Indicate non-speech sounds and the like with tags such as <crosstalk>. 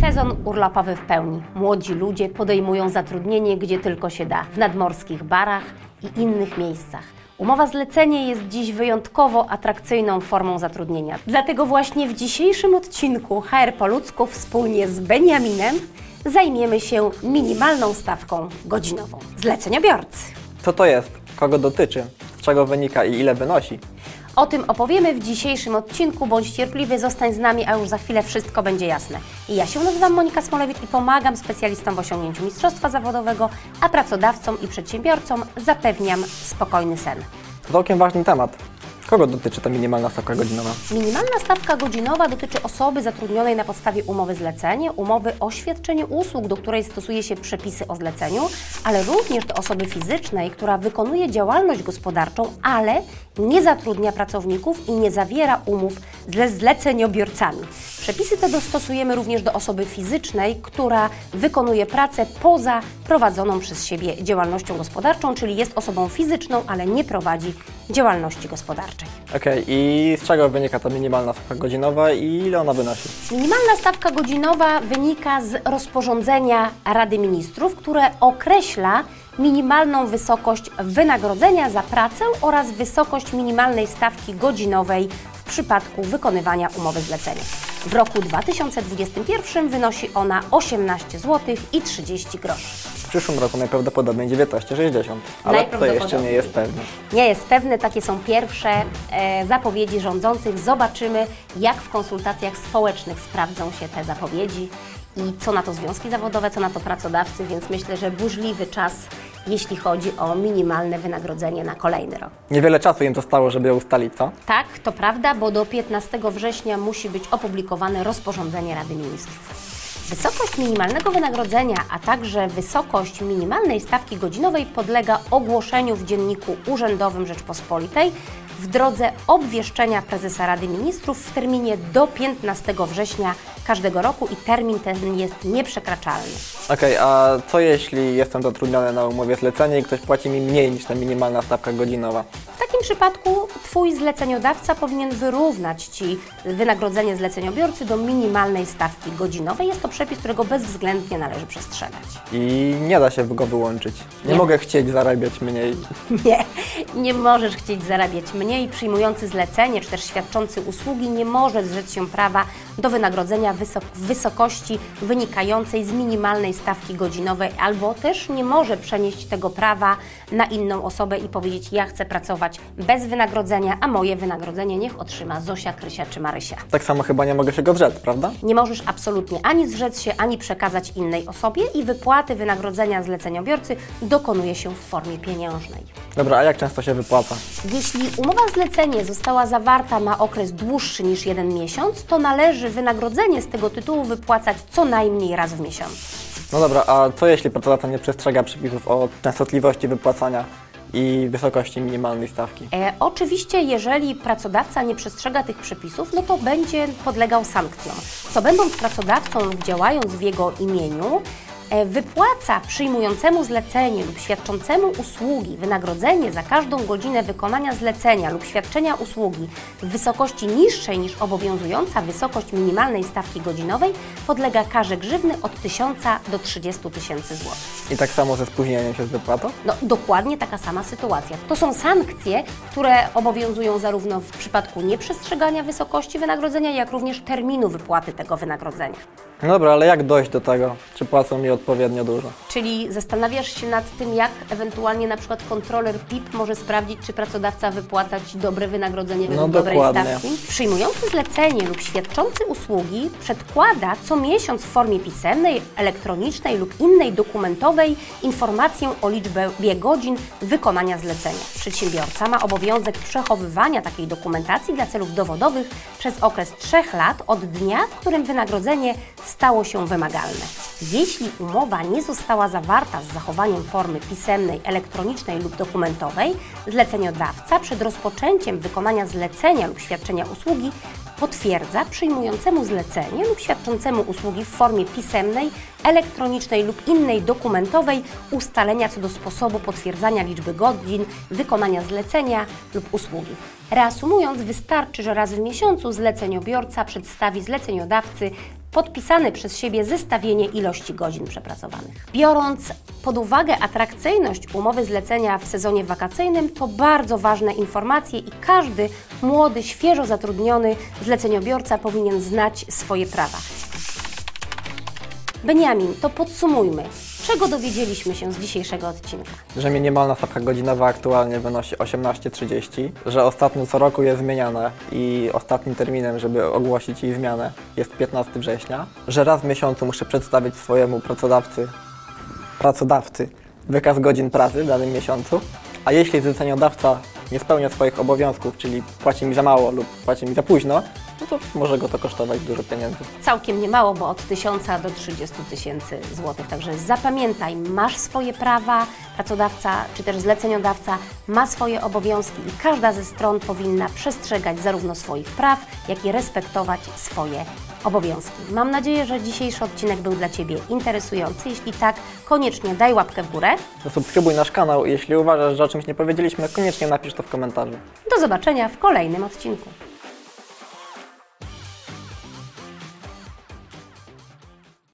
Sezon urlopowy w pełni. Młodzi ludzie podejmują zatrudnienie gdzie tylko się da w nadmorskich barach i innych miejscach. Umowa zlecenie jest dziś wyjątkowo atrakcyjną formą zatrudnienia. Dlatego właśnie w dzisiejszym odcinku HR po ludzku wspólnie z Beniaminem zajmiemy się minimalną stawką godzinową. Zleceniobiorcy. Co to jest? Kogo dotyczy? Z czego wynika i ile wynosi? O tym opowiemy w dzisiejszym odcinku. Bądź cierpliwy, zostań z nami, a już za chwilę wszystko będzie jasne. Ja się nazywam Monika Smolewicz i pomagam specjalistom w osiągnięciu mistrzostwa zawodowego, a pracodawcom i przedsiębiorcom zapewniam spokojny sen. Całkiem ważny temat. Kogo dotyczy ta minimalna stawka godzinowa? Minimalna stawka godzinowa dotyczy osoby zatrudnionej na podstawie umowy zlecenie, umowy o świadczeniu usług, do której stosuje się przepisy o zleceniu, ale również do osoby fizycznej, która wykonuje działalność gospodarczą, ale nie zatrudnia pracowników i nie zawiera umów ze zleceniobiorcami. Przepisy te dostosujemy również do osoby fizycznej, która wykonuje pracę poza prowadzoną przez siebie działalnością gospodarczą, czyli jest osobą fizyczną, ale nie prowadzi działalności gospodarczej. Okej, i z czego wynika ta minimalna stawka godzinowa i ile ona wynosi? Minimalna stawka godzinowa wynika z rozporządzenia Rady Ministrów, które określa minimalną wysokość wynagrodzenia za pracę oraz wysokość minimalnej stawki godzinowej w przypadku wykonywania umowy zlecenia. W roku 2021 wynosi ona 18 zł i 30 groszy. W przyszłym roku najprawdopodobniej 19,60, ale to jeszcze nie jest pewne. Nie jest pewne, takie są pierwsze e, zapowiedzi rządzących. Zobaczymy, jak w konsultacjach społecznych sprawdzą się te zapowiedzi i co na to związki zawodowe, co na to pracodawcy, więc myślę, że burzliwy czas, jeśli chodzi o minimalne wynagrodzenie na kolejny rok. Niewiele czasu im zostało, żeby je ustalić, co? Tak, to prawda, bo do 15 września musi być opublikowane rozporządzenie Rady Ministrów. Wysokość minimalnego wynagrodzenia, a także wysokość minimalnej stawki godzinowej podlega ogłoszeniu w Dzienniku Urzędowym Rzeczpospolitej w drodze obwieszczenia prezesa Rady Ministrów w terminie do 15 września każdego roku i termin ten jest nieprzekraczalny. Okej, a co jeśli jestem zatrudniony na umowie zlecenie i ktoś płaci mi mniej niż ta minimalna stawka godzinowa? W takim przypadku Twój zleceniodawca powinien wyrównać Ci wynagrodzenie zleceniobiorcy do minimalnej stawki godzinowej. Jest to przepis, którego bezwzględnie należy przestrzegać. I nie da się go wyłączyć. Nie, Nie. mogę chcieć zarabiać mniej. <laughs> Nie, nie możesz chcieć zarabiać mniej. Przyjmujący zlecenie czy też świadczący usługi nie może zrzec się prawa do wynagrodzenia wysok w wysokości wynikającej z minimalnej stawki godzinowej, albo też nie może przenieść tego prawa na inną osobę i powiedzieć: Ja chcę pracować bez wynagrodzenia, a moje wynagrodzenie niech otrzyma Zosia, Krysia czy Marysia. Tak samo chyba nie mogę się go zrzec, prawda? Nie możesz absolutnie ani zrzec się, ani przekazać innej osobie i wypłaty wynagrodzenia zleceniobiorcy dokonuje się w formie pieniężnej. Dobra, a jak często się wypłaca? Jeśli umowa zlecenie została zawarta na okres dłuższy niż jeden miesiąc, to należy wynagrodzenie z tego tytułu wypłacać co najmniej raz w miesiącu. No dobra, a co jeśli pracodawca nie przestrzega przepisów o częstotliwości wypłacania i wysokości minimalnej stawki? E, oczywiście, jeżeli pracodawca nie przestrzega tych przepisów, no to będzie podlegał sankcjom. Co będąc pracodawcą lub działając w jego imieniu, wypłaca przyjmującemu zlecenie lub świadczącemu usługi wynagrodzenie za każdą godzinę wykonania zlecenia lub świadczenia usługi w wysokości niższej niż obowiązująca wysokość minimalnej stawki godzinowej podlega karze grzywny od 1000 do 30 tysięcy złotych. I tak samo ze spóźnieniem się z wypłatą? No, dokładnie taka sama sytuacja. To są sankcje, które obowiązują zarówno w przypadku nieprzestrzegania wysokości wynagrodzenia, jak również terminu wypłaty tego wynagrodzenia. No dobra, ale jak dojść do tego? Czy płacą mi odpowiednio dużo? Czyli zastanawiasz się nad tym, jak ewentualnie na przykład kontroler PIP może sprawdzić, czy pracodawca wypłaca Ci dobre wynagrodzenie według No, dobrej dokładnie. stawki? Przyjmujący zlecenie lub świadczący usługi przedkłada co miesiąc w formie pisemnej, elektronicznej lub innej dokumentowej informację o liczbie godzin wykonania zlecenia. Przedsiębiorca ma obowiązek przechowywania takiej dokumentacji dla celów dowodowych przez okres 3 lat od dnia, w którym wynagrodzenie stało się wymagalne. Jeśli umowa nie została zawarta z zachowaniem formy pisemnej, elektronicznej lub dokumentowej, zleceniodawca przed rozpoczęciem wykonania zlecenia lub świadczenia usługi potwierdza przyjmującemu zlecenie lub świadczącemu usługi w formie pisemnej, elektronicznej lub innej dokumentowej ustalenia co do sposobu potwierdzania liczby godzin wykonania zlecenia lub usługi. Reasumując, wystarczy, że raz w miesiącu zleceniobiorca przedstawi zleceniodawcy podpisane przez siebie zestawienie ilości godzin przepracowanych. Biorąc pod uwagę atrakcyjność umowy zlecenia w sezonie wakacyjnym, to bardzo ważne informacje i każdy młody, świeżo zatrudniony zleceniobiorca powinien znać swoje prawa. Beniamin, to podsumujmy. Czego dowiedzieliśmy się z dzisiejszego odcinka? Że minimalna stawka godzinowa aktualnie wynosi 18,30, że ostatnio co roku jest zmieniana i ostatnim terminem, żeby ogłosić jej zmianę jest 15 września, że raz w miesiącu muszę przedstawić swojemu pracodawcy, pracodawcy wykaz godzin pracy w danym miesiącu, a jeśli zleceniodawca nie spełnia swoich obowiązków, czyli płaci mi za mało lub płaci mi za późno, no to może go to kosztować dużo pieniędzy. Całkiem niemało, bo od 1000 do 30 tysięcy złotych. Także zapamiętaj, masz swoje prawa, pracodawca czy też zleceniodawca ma swoje obowiązki i każda ze stron powinna przestrzegać zarówno swoich praw, jak i respektować swoje obowiązki. Mam nadzieję, że dzisiejszy odcinek był dla Ciebie interesujący. Jeśli tak, koniecznie daj łapkę w górę. Subskrybuj nasz kanał, jeśli uważasz, że o czymś nie powiedzieliśmy, koniecznie napisz to w komentarzu. Do zobaczenia w kolejnym odcinku.